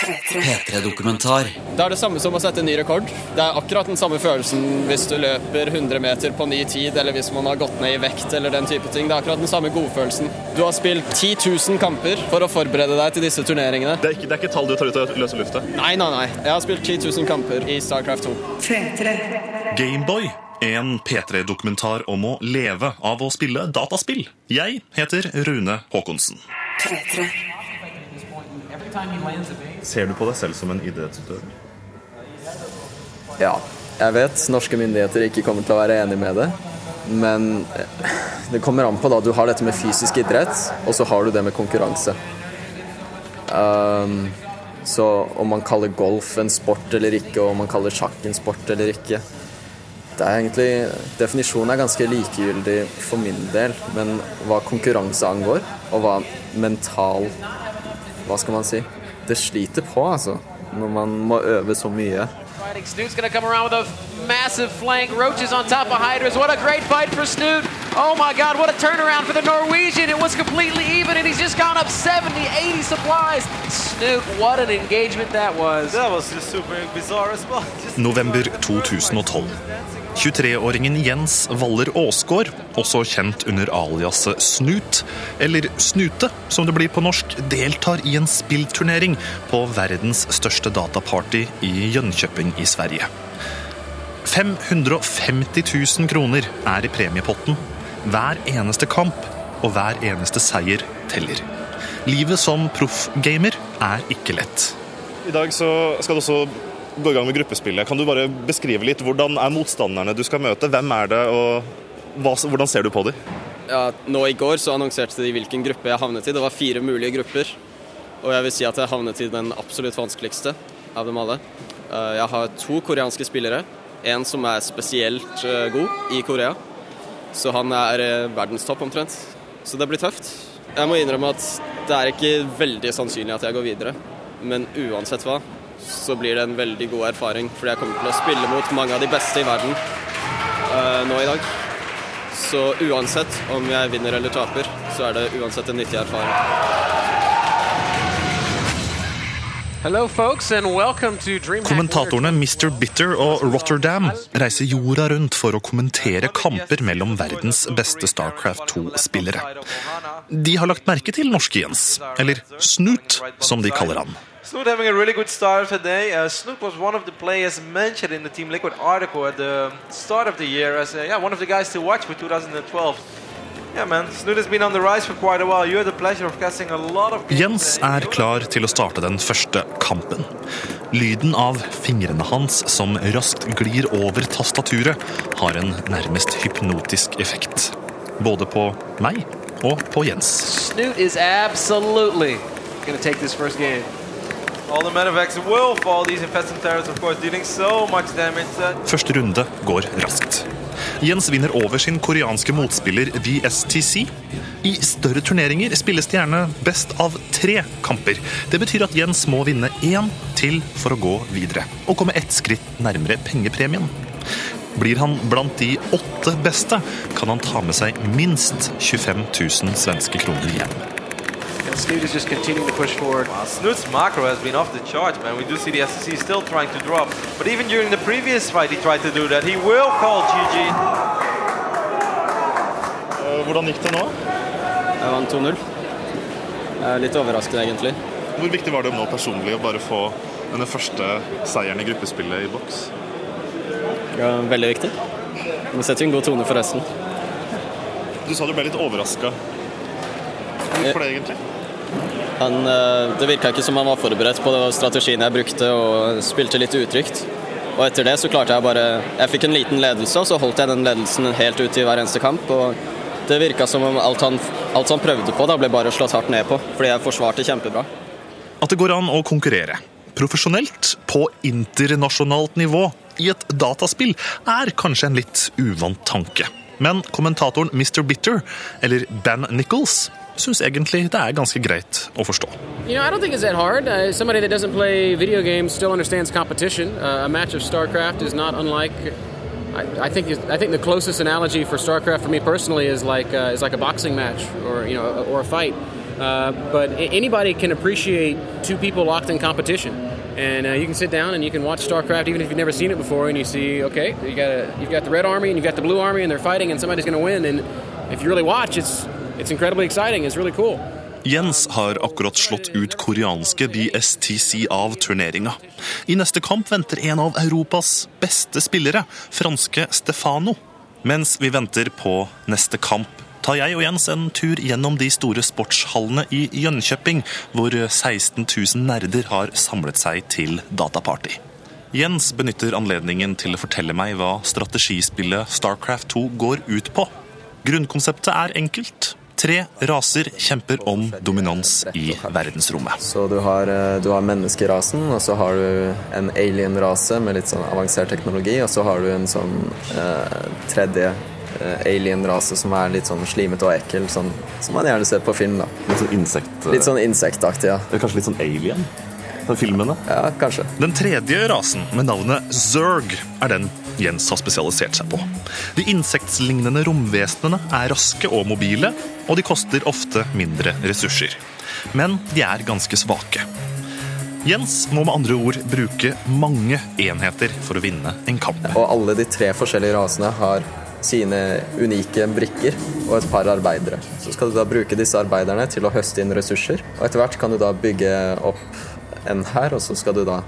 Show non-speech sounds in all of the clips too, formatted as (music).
P3-dokumentar. Det er det samme som å sette en ny rekord. Det er akkurat den samme følelsen hvis du løper 100 meter på ny tid, eller hvis man har gått ned i vekt eller den type ting. Det er akkurat den samme godfølelsen. Du har spilt 10 000 kamper for å forberede deg til disse turneringene. Det er ikke, det er ikke tall du tar ut av løse lufta. Nei, nei, nei. Jeg har spilt 10 000 kamper i Starcraft 2. Gameboy. En P3-dokumentar om å leve av å spille dataspill. Jeg heter Rune Haakonsen. Ser du på deg selv som en idrettsutøver? Ja, jeg vet norske myndigheter ikke kommer til å være enig med det. Men det kommer an på da. Du har dette med fysisk idrett, og så har du det med konkurranse. Um, så om man kaller golf en sport eller ikke, og om man kaller sjakk en sport eller ikke det er egentlig, Definisjonen er ganske likegyldig for min del, men hva konkurranse angår, og hva mental Hva skal man si? Det sliter på, altså. Når man må øve så mye. Snoot's going to come around with a massive flank. Roaches on top of Hydras. What a great fight for Snoot. Oh my God, what a turnaround for the Norwegian. It was completely even, and he's just gone up 70, 80 supplies. Snoot, what an engagement that was. That was just super bizarre as well. (laughs) November 2012. 23-åringen Jens Waller Aasgaard, også kjent under aliaset Snut, eller Snute som det blir på norsk, deltar i en spillturnering på verdens største dataparty i Jönköping i Sverige. 550 000 kroner er i premiepotten. Hver eneste kamp og hver eneste seier teller. Livet som proffgamer er ikke lett. I dag skal det også gå i gang med gruppespillet. Kan du bare beskrive litt hvordan er motstanderne du skal møte? Hvem er det, og hva, hvordan ser du på dem? Ja, nå I går så annonserte de hvilken gruppe jeg havnet i. Det var fire mulige grupper. Og jeg vil si at jeg havnet i den absolutt vanskeligste av dem alle. Eh, Jeg har to koreanske spillere. En som er spesielt eh, god i Korea. Så han er eh, verdenstopp omtrent. Så det blir tøft. Jeg må innrømme at det er ikke veldig sannsynlig at jeg går videre. Men uansett hva, så blir det en veldig god erfaring. Fordi jeg kommer til å spille mot mange av de beste i verden uh, nå i dag. Så uansett om jeg vinner eller taper, så er det uansett en nyttig erfaring. Hello, folks, and welcome to DreamHack Kommentatorene Mr. Bitter og Rotterdam reiser jorda rundt for å kommentere kamper mellom verdens beste Starcraft 2-spillere. De har lagt merke til norske Jens, eller Snut, som de kaller han. Snoot having a really good start today. Uh, Snoot was one of the players mentioned in the Team Liquid article at the start of the year as uh, yeah, one of the guys to watch for 2012. Yeah, man, Snoot has been on for quite a while. You had the pleasure of casting a lot of Jens er klar til å starte den første kampen. Lyden av fingrene hans som raskt glir over tastaturet, har en nærmest hypnotisk effekt. Både på meg og på Jens. Snoot is absolutely going to take this first game. Første runde går raskt. Jens vinner over sin koreanske motspiller VSTC. I større turneringer spilles det gjerne best av tre kamper. Det betyr at Jens må vinne én til for å gå videre, og komme ett skritt nærmere pengepremien. Blir han blant de åtte beste, kan han ta med seg minst 25 000 svenske kroner hjem. And Snoot is just continuing to push forward. Wow, Snoot's macro has been off the charts, man. We do see the SEC still trying to drop. But even during the previous fight, he tried to do that. He will call GG. Hvordan gikk det nå? Jeg vant 2-0. Jeg er litt overrasket, egentlig. Hvor viktig var det nå personlig å bare få denne første seieren i gruppespillet i boks? Ja, veldig viktig. Men setter jo en god tone for resten. Du sa du ble litt overraska. Hvorfor det, egentlig? Han, eh, det virka ikke som han var forberedt på strategien jeg brukte, og spilte litt utrygt. Og etter det så klarte jeg bare Jeg fikk en liten ledelse, og så holdt jeg den ledelsen helt ut i hver eneste kamp. Og det virka som om alt han, alt han prøvde på, da ble bare slått hardt ned på, fordi jeg forsvarte kjempebra. At det går an å konkurrere profesjonelt på internasjonalt nivå i et dataspill, er kanskje en litt uvant tanke. Men kommentatoren Mr. Bitter, eller Ben Nichols, syns egentlig det er ganske greit å forstå. You know, I don't think it's that hard. Uh, somebody that doesn't play video games still understands competition. Uh, a match of StarCraft is not unlike. I, think I think the closest analogy for StarCraft for me personally is like uh, is like a boxing match or you know or a fight. Uh, but anybody can appreciate two people locked in competition. And uh, you can sit down and you can watch StarCraft even if you've never seen it before, and you see, okay, you got a, you've got the red army and you've got the blue army, and they're fighting, and somebody's going to win. And if you really watch, it's it's incredibly exciting. It's really cool. Jens har akkurat slått ut koreanske BSTC av turneringa. I neste kamp venter en av Europas beste spillere, franske Stefano. Mens vi venter på neste kamp, tar jeg og Jens en tur gjennom de store sportshallene i Jönköping, hvor 16 000 nerder har samlet seg til dataparty. Jens benytter anledningen til å fortelle meg hva strategispillet Starcraft 2 går ut på. Grunnkonseptet er enkelt. Tre raser kjemper om dominans i verdensrommet. Så du har, eh, du har menneskerasen, og så har du en alien-rase med litt sånn avansert teknologi, og så har du en sånn eh, tredje eh, alien-rase som er litt sånn slimete og ekkel, sånn, som man gjerne ser på film. da. Litt sånn insekt... Litt sånn insektaktig, ja. Kanskje litt sånn alien? Den filmene? Ja, kanskje. Den tredje rasen, med navnet Zerg, er den Jens har spesialisert seg på. De insektlignende romvesenene er raske og mobile, og de koster ofte mindre ressurser. Men de er ganske svake. Jens må med andre ord bruke mange enheter for å vinne en kamp. Og alle de tre forskjellige rasene har sine unike brikker og et par arbeidere. Så skal du da bruke disse arbeiderne til å høste inn ressurser, og etter hvert kan du da bygge opp en hær, og så skal du da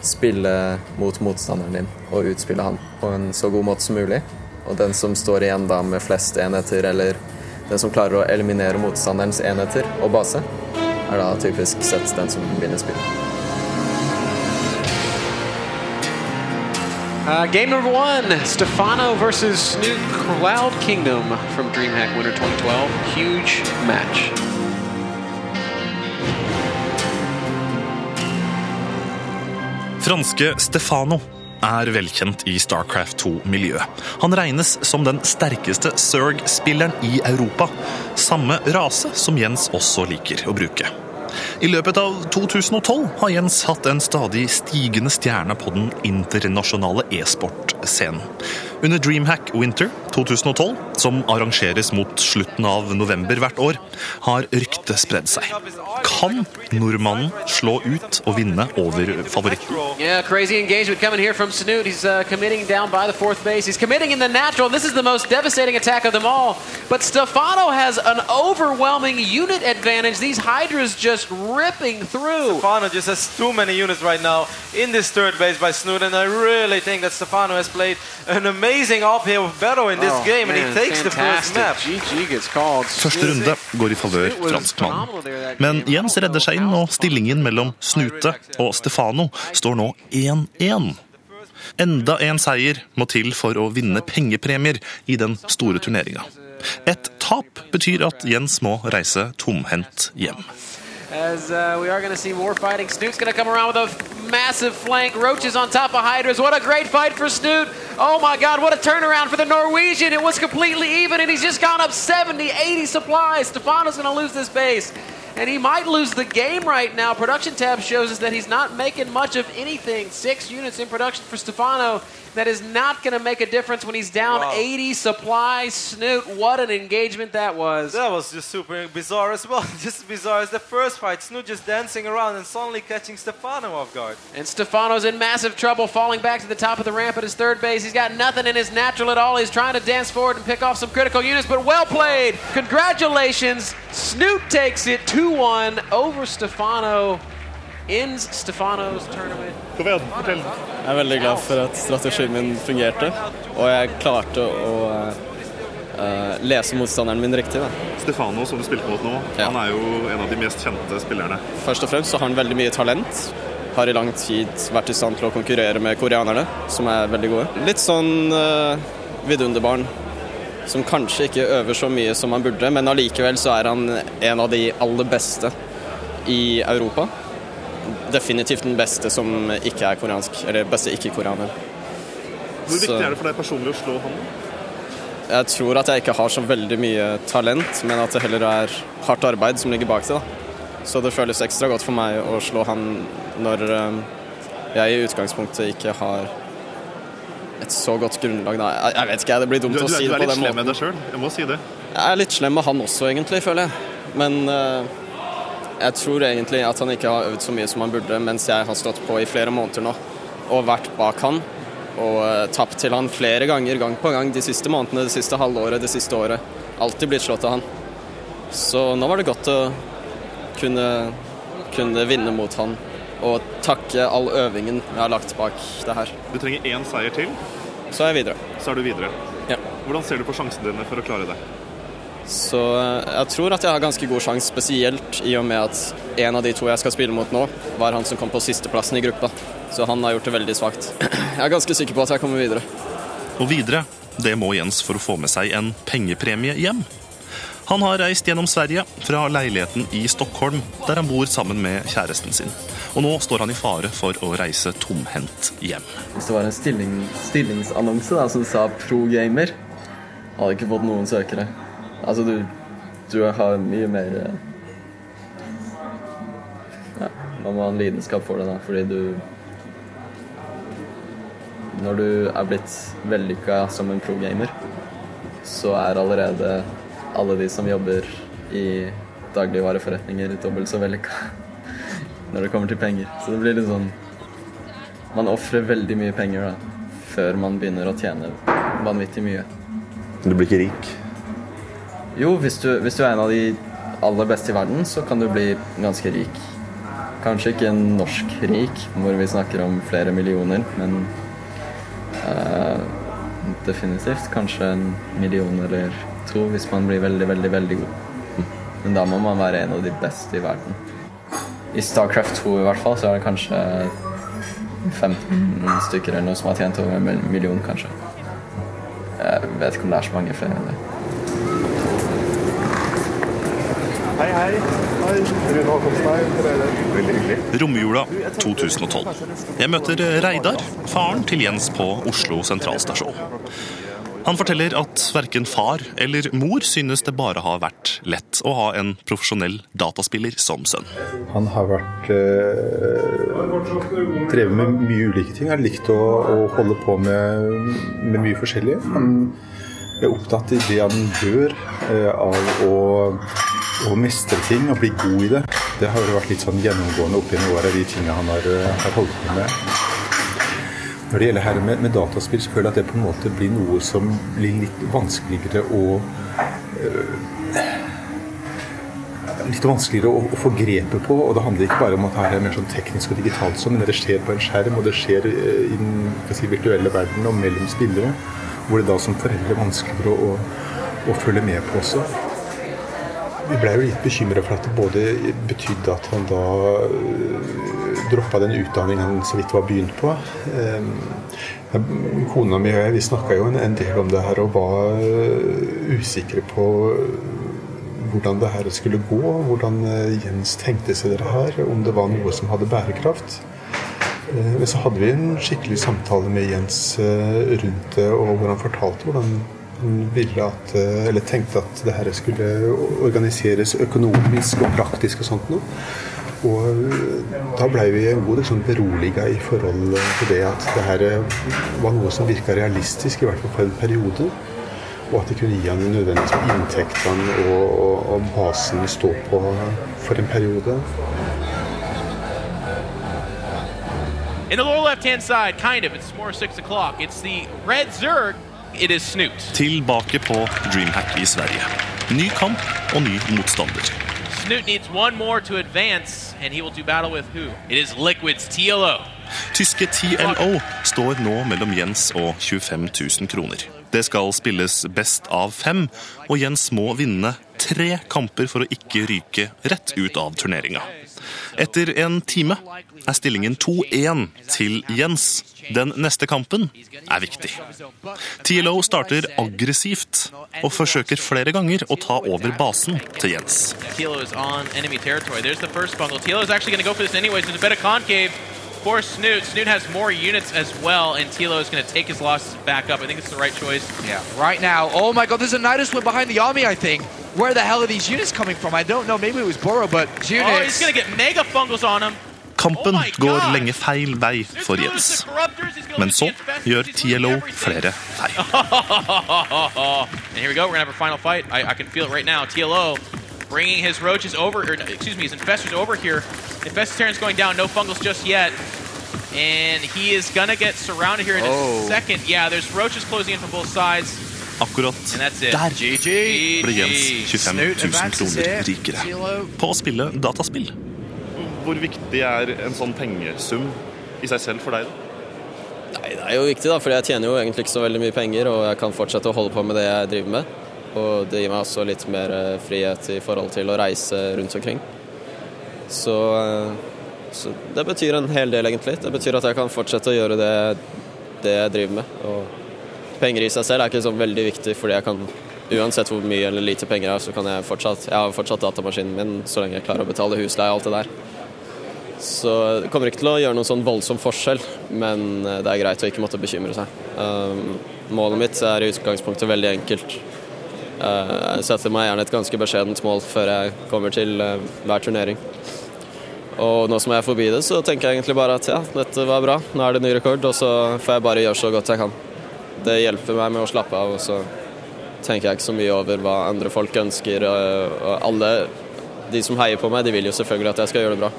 spille mot motstanderen din og utspille han på en så god måte som mulig. Og den som står igjen da med flest enheter, eller den som klarer å eliminere motstanderens enheter og base, er da typisk sett den som vinner spillet. Uh, game number one Stefano versus New Cloud Kingdom from DreamHack Winter 2012. Huge match. Franske Stefano er velkjent i Starcraft 2-miljøet. Han regnes som den sterkeste Zerg-spilleren i Europa. Samme rase som Jens også liker å bruke. I løpet av 2012 har Jens hatt en stadig stigende stjerne på den internasjonale e-sport-scenen. Under Dreamhack Winter 2012, som arrangeres mot slutten av november hvert år, har ryktet spredd seg. Kan nordmannen slå ut og vinne over favoritten? Yeah, crazy engagement coming here from Snoot. He's uh, committing down by the fourth base. He's committing in the natural. This is the most devastating attack of them all. But Stefano has an overwhelming unit advantage. These Hydras just ripping through. Stefano just has too many units right now in this third base by Snoot, and I really think that Stefano has played an amazing uphill battle in this Oh, game, and he takes the first fantastic. map. GG gets called. Første runde går i favør franskmannen. Men game. Jens redder seg inn, og stillingen mellom Snute og Stefano står nå 1-1. Enda en seier må til for å vinne pengepremier i den store turneringa. Et tap betyr at Jens må reise tomhendt hjem. As uh, we are going to see more fighting. Snoot's going to come around with a massive flank. Roaches on top of Hydras. What a great fight for Snoot. Oh my God, what a turnaround for the Norwegian. It was completely even, and he's just gone up 70, 80 supplies. Stefano's going to lose this base. And he might lose the game right now. Production tab shows us that he's not making much of anything. Six units in production for Stefano. That is not going to make a difference when he's down Wow. 80 supplies. Snoot, what an engagement that was. That was just super bizarre as well. (laughs) just as bizarre as the first fight. Snoot just dancing around and suddenly catching Stefano off guard. And Stefano's in massive trouble, falling back to the top of the ramp at his third base. He's got nothing in his natural at all. He's trying to dance forward and pick off some critical units, but well played. Congratulations. Snoot takes it 2 1 over Stefano. Ends Stefano's tournament. Jeg er veldig glad for at strategien min fungerte, og jeg klarte å uh, lese motstanderen min riktig. Da. Stefano, som du spilte mot nå, Ja. han er jo en av de mest kjente spillerne. Først og fremst så har han veldig mye talent. Har i lang tid vært i stand til å konkurrere med koreanerne, som er veldig gode. Litt sånn uh, vidunderbarn som kanskje ikke øver så mye som han burde, men allikevel så er han en av de aller beste i Europa. Definitivt den beste som ikke er koreansk, eller beste ikke-koreaner. Hvor viktig er det for deg personlig å slå han? Jeg tror at jeg ikke har så veldig mye talent, men at det heller er hardt arbeid som ligger bak det. da. Så det føles ekstra godt for meg å slå han når eh, jeg i utgangspunktet ikke har et så godt grunnlag. Da. Jeg, vet ikke, det blir dumt Du, du, å si du er litt slem med deg sjøl, jeg må si det. Jeg er litt slem med han også, egentlig, føler jeg. Men eh, Jeg tror egentlig at han ikke har øvd så mye som han burde, mens jeg har stått på i flere måneder nå og vært bak han. Og uh, tapt til han flere ganger, gang på gang, de siste månedene, det siste halvåret, det siste året. Alltid blitt slått av han. Så nå var det godt å kunne, kunne vinne mot han og takke all øvingen jeg har lagt bak det her. Du trenger én seier til, Så er jeg videre. så er du videre. Ja. Hvordan ser du på sjansene dine for å klare det? Så eh, jeg tror at jeg har ganske god sjanse, spesielt i og med at en av de to jeg skal spille mot nå, var han som kom på sisteplassen i gruppa. Så han har gjort det veldig svakt. Jeg er ganske sikker på at jeg kommer videre. Og videre, det må Jens for å få med seg en pengepremie hjem. Han har reist gjennom Sverige, fra leiligheten i Stockholm, der han bor sammen med kjæresten sin. Og nå står han i fare for å reise tomhendt hjem. Hvis det var en stilling, stillingsannonse da, som sa pro gamer, hadde ikke fått noen søkere. Altså, du, du har mye mer eh, Ja, man må ha en lidenskap for det, da, fordi du Når du er blitt vellykka som en pro gamer, så er allerede alle de som jobber i dagligvareforretninger, dobbelt så vellykka (laughs) når det kommer til penger. Så det blir litt sånn Man ofrer veldig mye penger da, før man begynner å tjene vanvittig mye. Du blir ikke rik. Jo, hvis du, hvis du er en av de aller beste i verden, så kan du bli ganske rik. Kanskje ikke en norsk rik, hvor vi snakker om flere millioner, men uh, definitivt kanskje en million eller to hvis man blir veldig, veldig, veldig god. Men da må man være en av de beste i verden. I Starcraft 2 i hvert fall, så er det kanskje 15 stykker eller noe som har tjent over en million, kanskje. Jeg vet ikke om det er så mange flere enn det. Hei, hei. Hei, Rune Håkonstein. Veldig hyggelig. Romjula 2012. Jeg møter Reidar, faren til Jens på Oslo sentralstasjon. Han forteller at verken far eller mor synes det bare har vært lett å ha en profesjonell dataspiller som sønn. Han har vært eh, drevet med mye ulike ting. Han har likt å, å holde på med, med mye forskjellig. Han er opptatt i det han gjør eh, av å, å mestre ting og bli god i det. Det har jo vært litt sånn gjennomgående opp gjennom året, de tingene han har, eh, har holdt på med. Når det gjelder her med, med dataspill, så føler jeg at det på en måte blir noe som blir litt vanskeligere å øh, Litt vanskeligere å, å, få grepet på. og Det handler ikke bare om at det er mer sånn teknisk og digitalt, sånn, men det skjer på en skjerm, og det skjer i den si, virtuelle verden og mellom spillere. Hvor det da som foreldre er vanskeligere å, å, å følge med på også. Vi ble jo litt bekymra for at det både betydde at han da droppa den utdanningen han så vidt var begynt på. Kona mi og jeg vi snakka jo en del om det her og var usikre på hvordan det her skulle gå. Hvordan Jens tenkte seg det her, om det var noe som hadde bærekraft. Men så hadde vi en skikkelig samtale med Jens rundt det, og hvor han fortalte hvordan at, eller tenkte at det her skulle organiseres økonomisk og praktisk og sånt noe. Og da ble vi en god del sånn beroliga i forhold til det at det her var noe som virka realistisk, i hvert fall for en periode. Og at det kunne gi han nødvendigvis inntektene og, og, og basen stå på for en periode. In the lower left-hand side, kind of, it's more six o'clock. It's the red Zerg. It is Snoot. Tilbake på Dreamhack i Sverige. Ny kamp og ny motstander. Snoot needs one more to advance, and he will do battle with who? It is Liquid's TLO. Tyske TLO står nå mellom Jens og 25 000 kroner. Det skal spilles best av fem, og Jens må vinne tre kamper for å ikke ryke rett ut av turneringa. Etter en time er stillingen 2-1 til Jens. Den neste kampen er viktig. TLO starter aggressivt og forsøker flere ganger å ta over basen til Jens. TLO is on enemy territory. There's the first bungle. TLO is actually going to go for this anyways. There's a bit of concave Snoot. Snoot has more units as well, and Tilo is going to take his losses back up. I think it's the right choice. Yeah, right now. Oh my god, there's a Nidus whip behind the army, I think. Where the hell are these units coming from? I don't know. Maybe it was Boro, but Oh, he's going to get mega fungals on him. Kampen Oh går lenge feil vei for There Jens. goes the Corruptors. He's gonna Men så against Fest. gjør TLO flere feil. everything. (laughs) and here we go. We're going to have our final fight. I, I can feel it right now. TLO bringing his roaches over, or excuse me, his infestors over here. Infestator's going down, no fungals just yet. And he is gonna get surrounded here in a Oh. second. Yeah, there's roaches closing in from both sides. Akkurat der GG. ble Jens 25 000 kroner rikere på å spille dataspill. Hvor viktig er en sånn pengesum i seg selv for deg? da? Nei, det er jo viktig, da, for jeg tjener jo egentlig ikke så veldig mye penger, og jeg kan fortsette å holde på med det jeg driver med. Og det gir meg også litt mer eh, frihet i forhold til å reise rundt omkring. Så, eh, så det betyr en hel del, egentlig. Det betyr at jeg kan fortsette å gjøre det, det jeg driver med. Og penger i seg selv er ikke så veldig viktig, fordi jeg kan Uansett hvor mye eller lite penger jeg har, så kan jeg fortsatt Jeg har fortsatt datamaskinen min så lenge jeg klarer å betale husleie og alt det der. Så det kommer ikke til å gjøre noen sånn voldsom forskjell, men eh, det er greit å ikke måtte bekymre seg. Um, målet mitt er i utgangspunktet veldig enkelt. Uh, jeg setter meg gjerne et ganske beskjedent mål før jeg kommer til uh, hver turnering. Og nå som jeg er forbi det, så tenker jeg egentlig bare at ja, dette var bra, nå er det ny rekord, og så får jeg bare gjøre så godt jeg kan. Det hjelper meg med å slappe av, og så tenker jeg ikke så mye over hva andre folk ønsker. Og, alle de som heier på meg, de vil jo selvfølgelig at jeg skal gjøre det bra.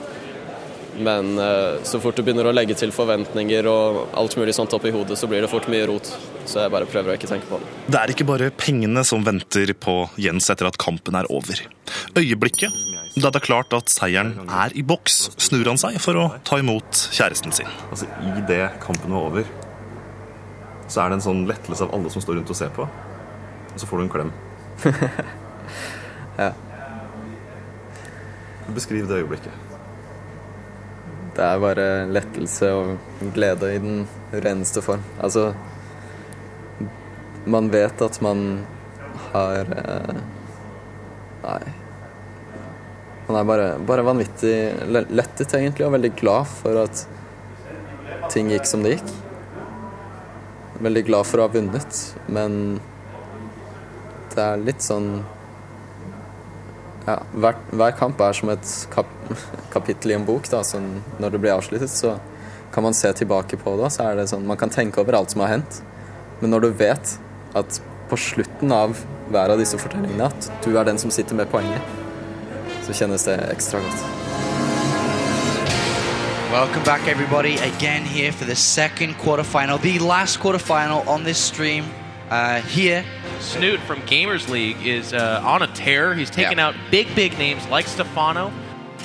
Men eh, så fort du begynner å legge til forventninger og alt mulig sånt oppi hodet, så blir det fort mye rot. Så jeg bare prøver å ikke tenke på det. Det er ikke bare pengene som venter på Jens etter at kampen er over. Øyeblikket da det er klart at seieren er i boks, snur han seg for å ta imot kjæresten sin. Altså, I det kampen var over, så er det en sånn lettelse av alle som står rundt og ser på. Og så får du en klem. (laughs) Ja. Beskriv det øyeblikket. Det er bare lettelse og glede i den reneste form. Altså Man vet at man har eh, Nei. Man er bare, bare vanvittig lettet, egentlig, og veldig glad for at ting gikk som det gikk. Veldig glad for å ha vunnet, men det er litt sånn ja, hver, hver kamp er som et kap (laughs) kapittel i en bok. Da, sånn, når det blir avsluttet, så kan man se tilbake på det. Så er det sånn, man kan tenke over alt som har hendt. Men når du vet at på slutten av hver av disse fortellingene at du er den som sitter med poenget, så kjennes det ekstra godt. Welcome back, everybody. Again, here for the second quarterfinal, the last quarterfinal on this stream. Uh, here, Snoot from Gamers League is uh, on a tear. He's taken Yeah. out big, big names like Stefano.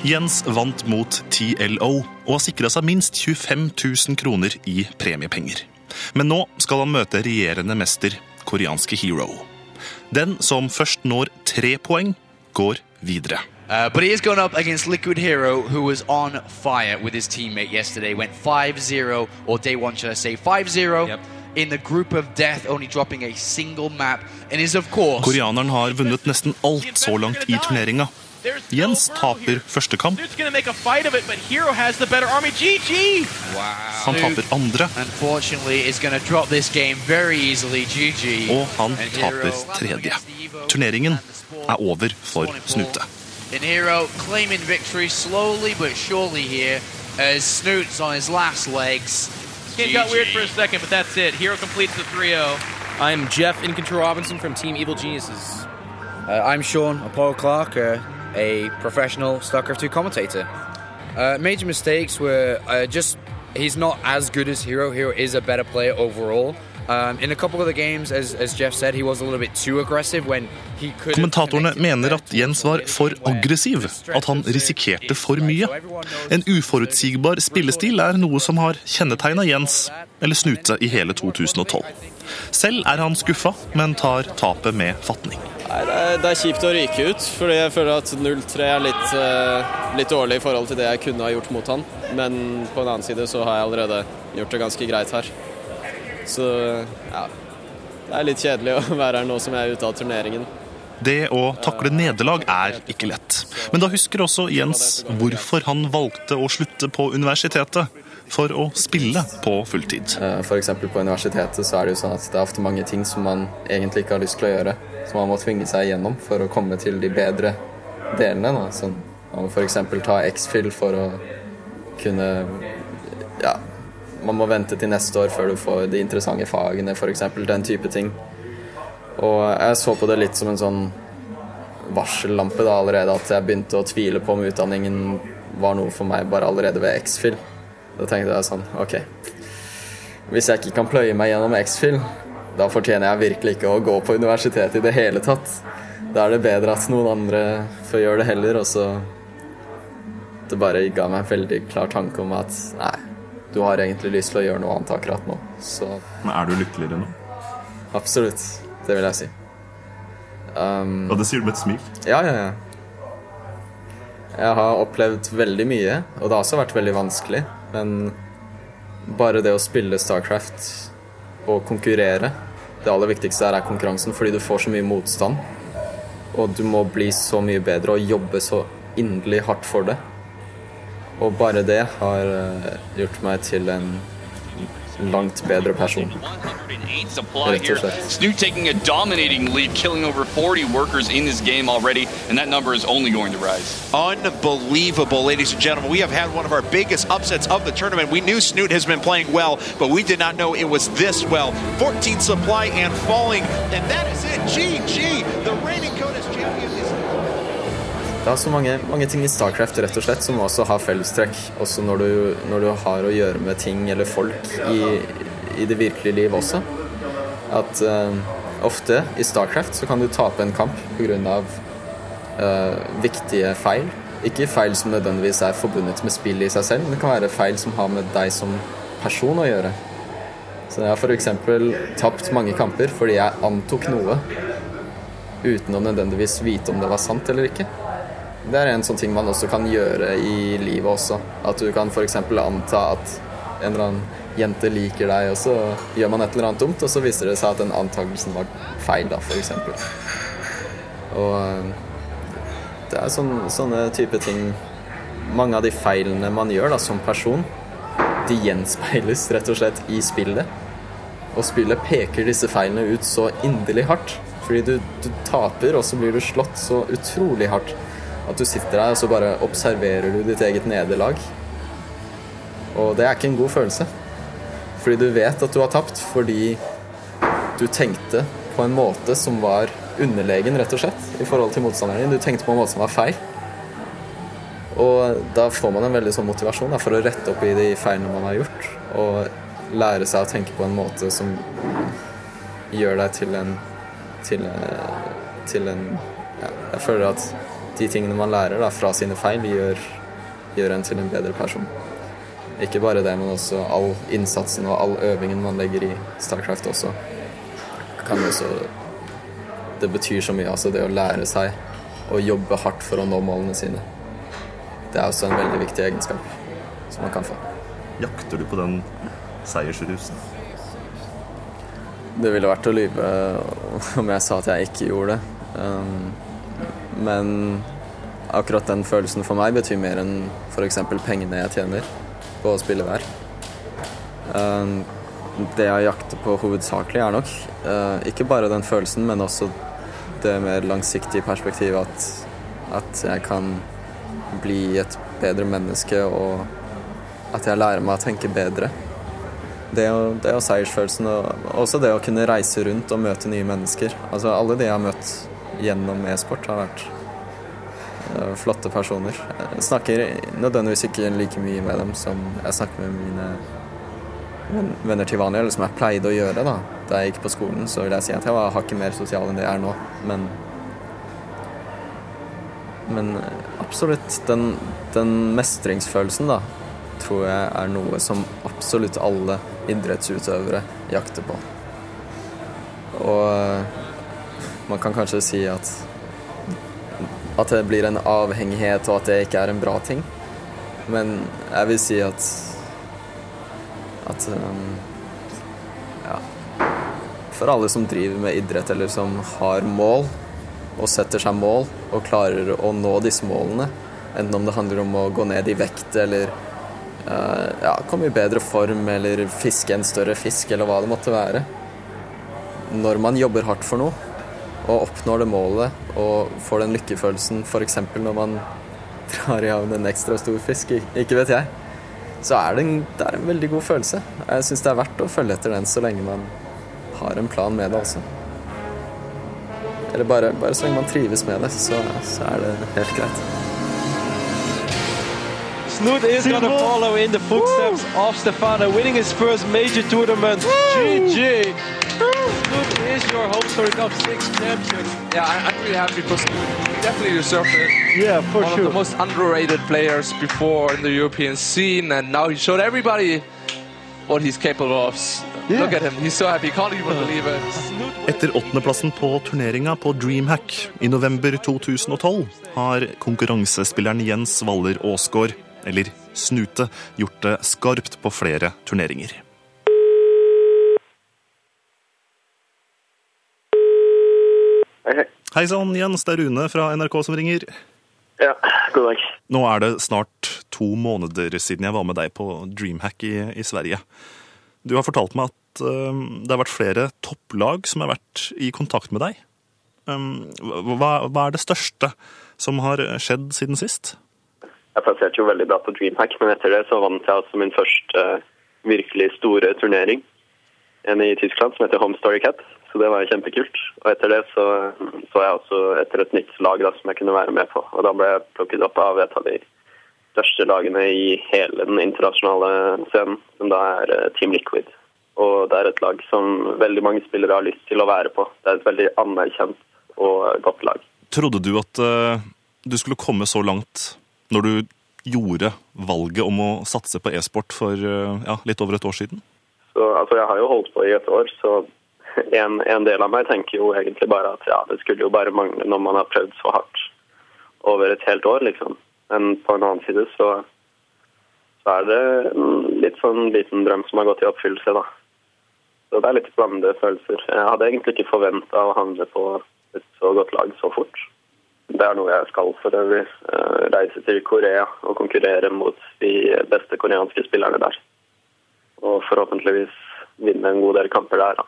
Jens vant mot TLO og har sikra seg minst 25 000 kroner i premiepenger. Men nå skal han møte regjerende mester, koreanske Hero. Den som først når tre poeng, går videre. uh, but he is going up against Liquid Hero, who was on fire with his teammate yesterday. Went 5-0, or day one, should I say, 5-0 Yep. in the group of death, only dropping a single map, and is of course Koreaneren har vunnet nesten alt så langt i turneringa. There's Jens no row here. taper første kamp, Snoot's gonna make a fight of it, but Hero has the better army. GG! han taper andre, unfortunately is going to drop this game very easily. GG. og han And Hero taper tredje. against the Evo Turneringen and the Spawn. er over for Snute. And Hero claiming victory slowly but surely here as Snoot's on his last legs. Game got GG. weird for a second, but that's it. Hero completes the 3-0. I'm Jeff Incontrol Robinson from Team Evil Geniuses. Uh, I'm Sean Apollo Clark, uh, a professional StarCraft 2 commentator. Uh, major mistakes were uh, just he's not as good as Hero. Hero is a better player overall. Um, in a couple of the games, as, as Jeff said, he was a little bit too aggressive when he could. Kommentatorene mener at Jens var for aggressiv, at han risikerte for mye. En uforutsigbar spillestil er noe som har kjennetegna Jens, eller Snute, i hele 2012. Selv er han skuffa, men tar tapet med fatning. Nei, det er, det er kjipt å ryke ut, fordi jeg føler at 0-3 er litt, eh, litt dårlig i forhold til det jeg kunne ha gjort mot han. Men på en annen side så har jeg allerede gjort det ganske greit her. Så ja, det er litt kjedelig (laughs) å være her nå som jeg er ute av turneringen. Det å takle nederlag er ikke lett. Men da husker også Jens hvorfor han valgte å slutte på universitetet for å spille på fulltid. F.eks. For eksempel på universitetet så er det jo sånn at det er ofte mange ting som man egentlig ikke har lyst til å gjøre, som man må tvinge seg igjennom for å komme til de bedre delene. Da. Sånn, man må f.eks. ta X-Fill for å kunne Ja, man må vente til neste år før du får de interessante fagene, f.eks. Den type ting. Og jeg så på det litt som en sånn varsellampe da allerede at jeg begynte å tvile på om utdanningen var noe for meg bare allerede ved X-Fill. Da tenkte jeg sånn OK. Hvis jeg ikke kan pløye meg gjennom X-Fill, da fortjener jeg virkelig ikke å gå på universitetet i det hele tatt. Da er det bedre at noen andre får gjøre det heller, og så Det bare ga meg en veldig klar tanke om at nei, du har egentlig lyst til å gjøre noe annet akkurat nå. Så Men er du lykkeligere nå? absolutt. Det vil jeg si. Um, Og det sier du med et smil. ja, ja, ja. Jeg har opplevd veldig mye, og det har også vært veldig vanskelig. Men bare det å spille Starcraft og konkurrere Det aller viktigste her er konkurransen, fordi du får så mye motstand. Og du må bli så mye bedre og jobbe så inderlig hardt for det. Og bare det har eh, gjort meg til en langt bedre person. 108 supply Rett og slett. Snoot taking a dominating lead, killing over 40 workers in this game already, and that number is only going to rise. Unbelievable, ladies and gentlemen. We have had one of our biggest upsets of the tournament. We knew Snoot has been playing well, but we did not know it was this well. 14 supply and falling, and that is it. GG. The Det er så mange, mange ting i Starcraft rett og slett som også har fellestrekk. Også når du, når du har å gjøre med ting eller folk i, i det virkelige liv også. At uh, ofte i Starcraft så kan du tape en kamp pga. Uh, viktige feil. Ikke feil som nødvendigvis er forbundet med spillet i seg selv, men det kan være feil som har med deg som person å gjøre. Så jeg har f.eks. tapt mange kamper fordi jeg antok noe uten å nødvendigvis vite om det var sant eller ikke. Det er en sånn ting man også kan gjøre i livet også. At du kan f.eks. anta at en eller annen jente liker deg, og så gjør man et eller annet dumt, og så viser det seg at den antakelsen var feil, da, f.eks. Og eh, det er sånn, sånne type ting Mange av de feilene man gjør da, som person, de gjenspeiles rett og slett i spillet. Og spillet peker disse feilene ut så inderlig hardt. Fordi du, du taper, og så blir du slått så utrolig hardt at du sitter der og så bare observerer du ditt eget nederlag. Og det er ikke en god følelse. Fordi du vet at du har tapt fordi du tenkte på en måte som var underlegen, rett og slett, i forhold til motstanderen din. Du tenkte på en måte som var feil. Og da får man en veldig sånn motivasjon da, for å rette opp i de feilene man har gjort, og lære seg å tenke på en måte som gjør deg til en til, eh, til en ja, Jeg føler at de tingene man lærer da, fra sine feil, gjør, gjør en til en bedre person. Ikke bare det, men også all innsatsen og all øvingen man legger i Starcraft også. Kan også Det betyr så mye, altså det å lære seg å jobbe hardt for å nå målene sine. Det er også en veldig viktig egenskap som man kan få. Jakter du på den seiersrusen? Det ville vært å lyve om jeg sa at jeg ikke gjorde det. Um, men akkurat den følelsen for meg betyr mer enn f.eks. pengene jeg tjener på å spille der. Um, det jeg jakter på hovedsakelig, er nok uh, ikke bare den følelsen, men også det mer langsiktige perspektivet at, at jeg kan bli et bedre menneske, og at jeg lærer meg å tenke bedre. Det og, det og seiersfølelsen, og også det å kunne reise rundt og møte nye mennesker. Altså Alle de jeg har møtt gjennom e-sport, har vært uh, flotte personer. Jeg snakker nødvendigvis ikke like mye med dem som jeg snakker med mine venner til vanlig, eller som jeg pleide å gjøre da da jeg gikk på skolen. Så vil jeg si at jeg var hakket mer sosial enn det jeg er nå, men Men eh, absolutt, den, den mestringsfølelsen, da, tror jeg er noe som absolutt alle idrettsutøvere jakter på. Og eh, man kan kanskje si at at det blir en avhengighet, og at det ikke er en bra ting. Men jeg vil si at at um, ja. For alle som driver med idrett, eller som har mål, og setter seg mål, og klarer å nå disse målene, enten om det handler om å gå ned i vekt, eller uh, ja, komme i bedre form, eller fiske en større fisk, eller hva det måtte være. Når man jobber hardt for noe, og oppnår det målet, og får den lykkefølelsen f.eks. når man (laughs) drar i havn en ekstra stor fisk, ikke vet jeg, så er det en, det er en veldig god følelse. Jeg syns det er verdt å følge etter den så lenge man har en plan med det også. Eller bare, bare så lenge man trives med det, så, så er det helt greit. Snoot is going to follow in the footsteps of Stefano, winning his first major tournament. GG! Is your home story Cup 6 champion. Yeah, I, I'm really happy because you definitely deserved it. Yeah, for One sure. of the most underrated players before in the European scene, and now he showed everybody what he's capable of. Look at him, he's so happy, can't even believe it. Etter åttendeplassen på turneringa på Dreamhack i november 2012 har konkurransespilleren Jens Waller Aasgaard, eller Snute, gjort det skarpt på flere turneringer. Hei sann, Jens. Det er Rune fra NRK som ringer. Ja, god dag. Nå er det snart to måneder siden jeg var med deg på Dreamhack i, i Sverige. Du har fortalt meg at um, det har vært flere topplag som har vært i kontakt med deg. Um, hva, hva er det største som har skjedd siden sist? Jeg plasserte jo veldig bra på Dreamhack, men etter det så vant jeg altså min første uh, virkelig store turnering. En i Tyskland som heter Home Story Cat, så det var kjempekult. Og etter det så så jeg også etter et nytt lag da, som jeg kunne være med på. Og da ble jeg plukket opp av et av de største lagene i hele den internasjonale scenen, som da er eh, Team Liquid. Og det er et lag som veldig mange spillere har lyst til å være på. Det er et veldig anerkjent og godt lag. Trodde du at uh, du skulle komme så langt når du gjorde valget om å satse på e-sport for uh, ja, litt over et år siden? Så, altså, jeg har jo holdt på i et år, så en, en del av meg tenker jo egentlig bare at ja, det skulle jo bare mangle når man har prøvd så hardt over et helt år, liksom. Men på en annen side så, så er det en litt sånn liten drøm som har gått i oppfyllelse, da. Så det er litt blandede følelser. Jeg hadde egentlig ikke forventa å handle på et så godt lag så fort. Det er noe jeg skal for øvrig. eh, Reise til Korea og konkurrere mot de beste koreanske spillerne der. Og forhåpentligvis vinne en god del kamper der da,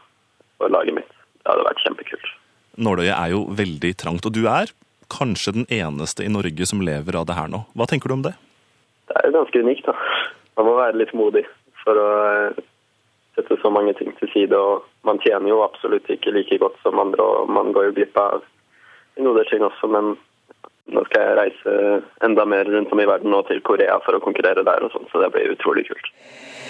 for laget mitt. Det hadde vært kjempekult. Nåløyet er jo veldig trangt, og du er kanskje den eneste i Norge som lever av det her nå. Hva tenker du om det? Det er jo ganske unikt, da. Man må være litt modig for å eh, sette så mange ting til side. Og man tjener jo absolutt ikke like godt som andre, og man går jo glipp av en god del ting også. Men nå skal jeg reise enda mer rundt om i verden og til Korea for å konkurrere der og sånn, så det blir utrolig kult.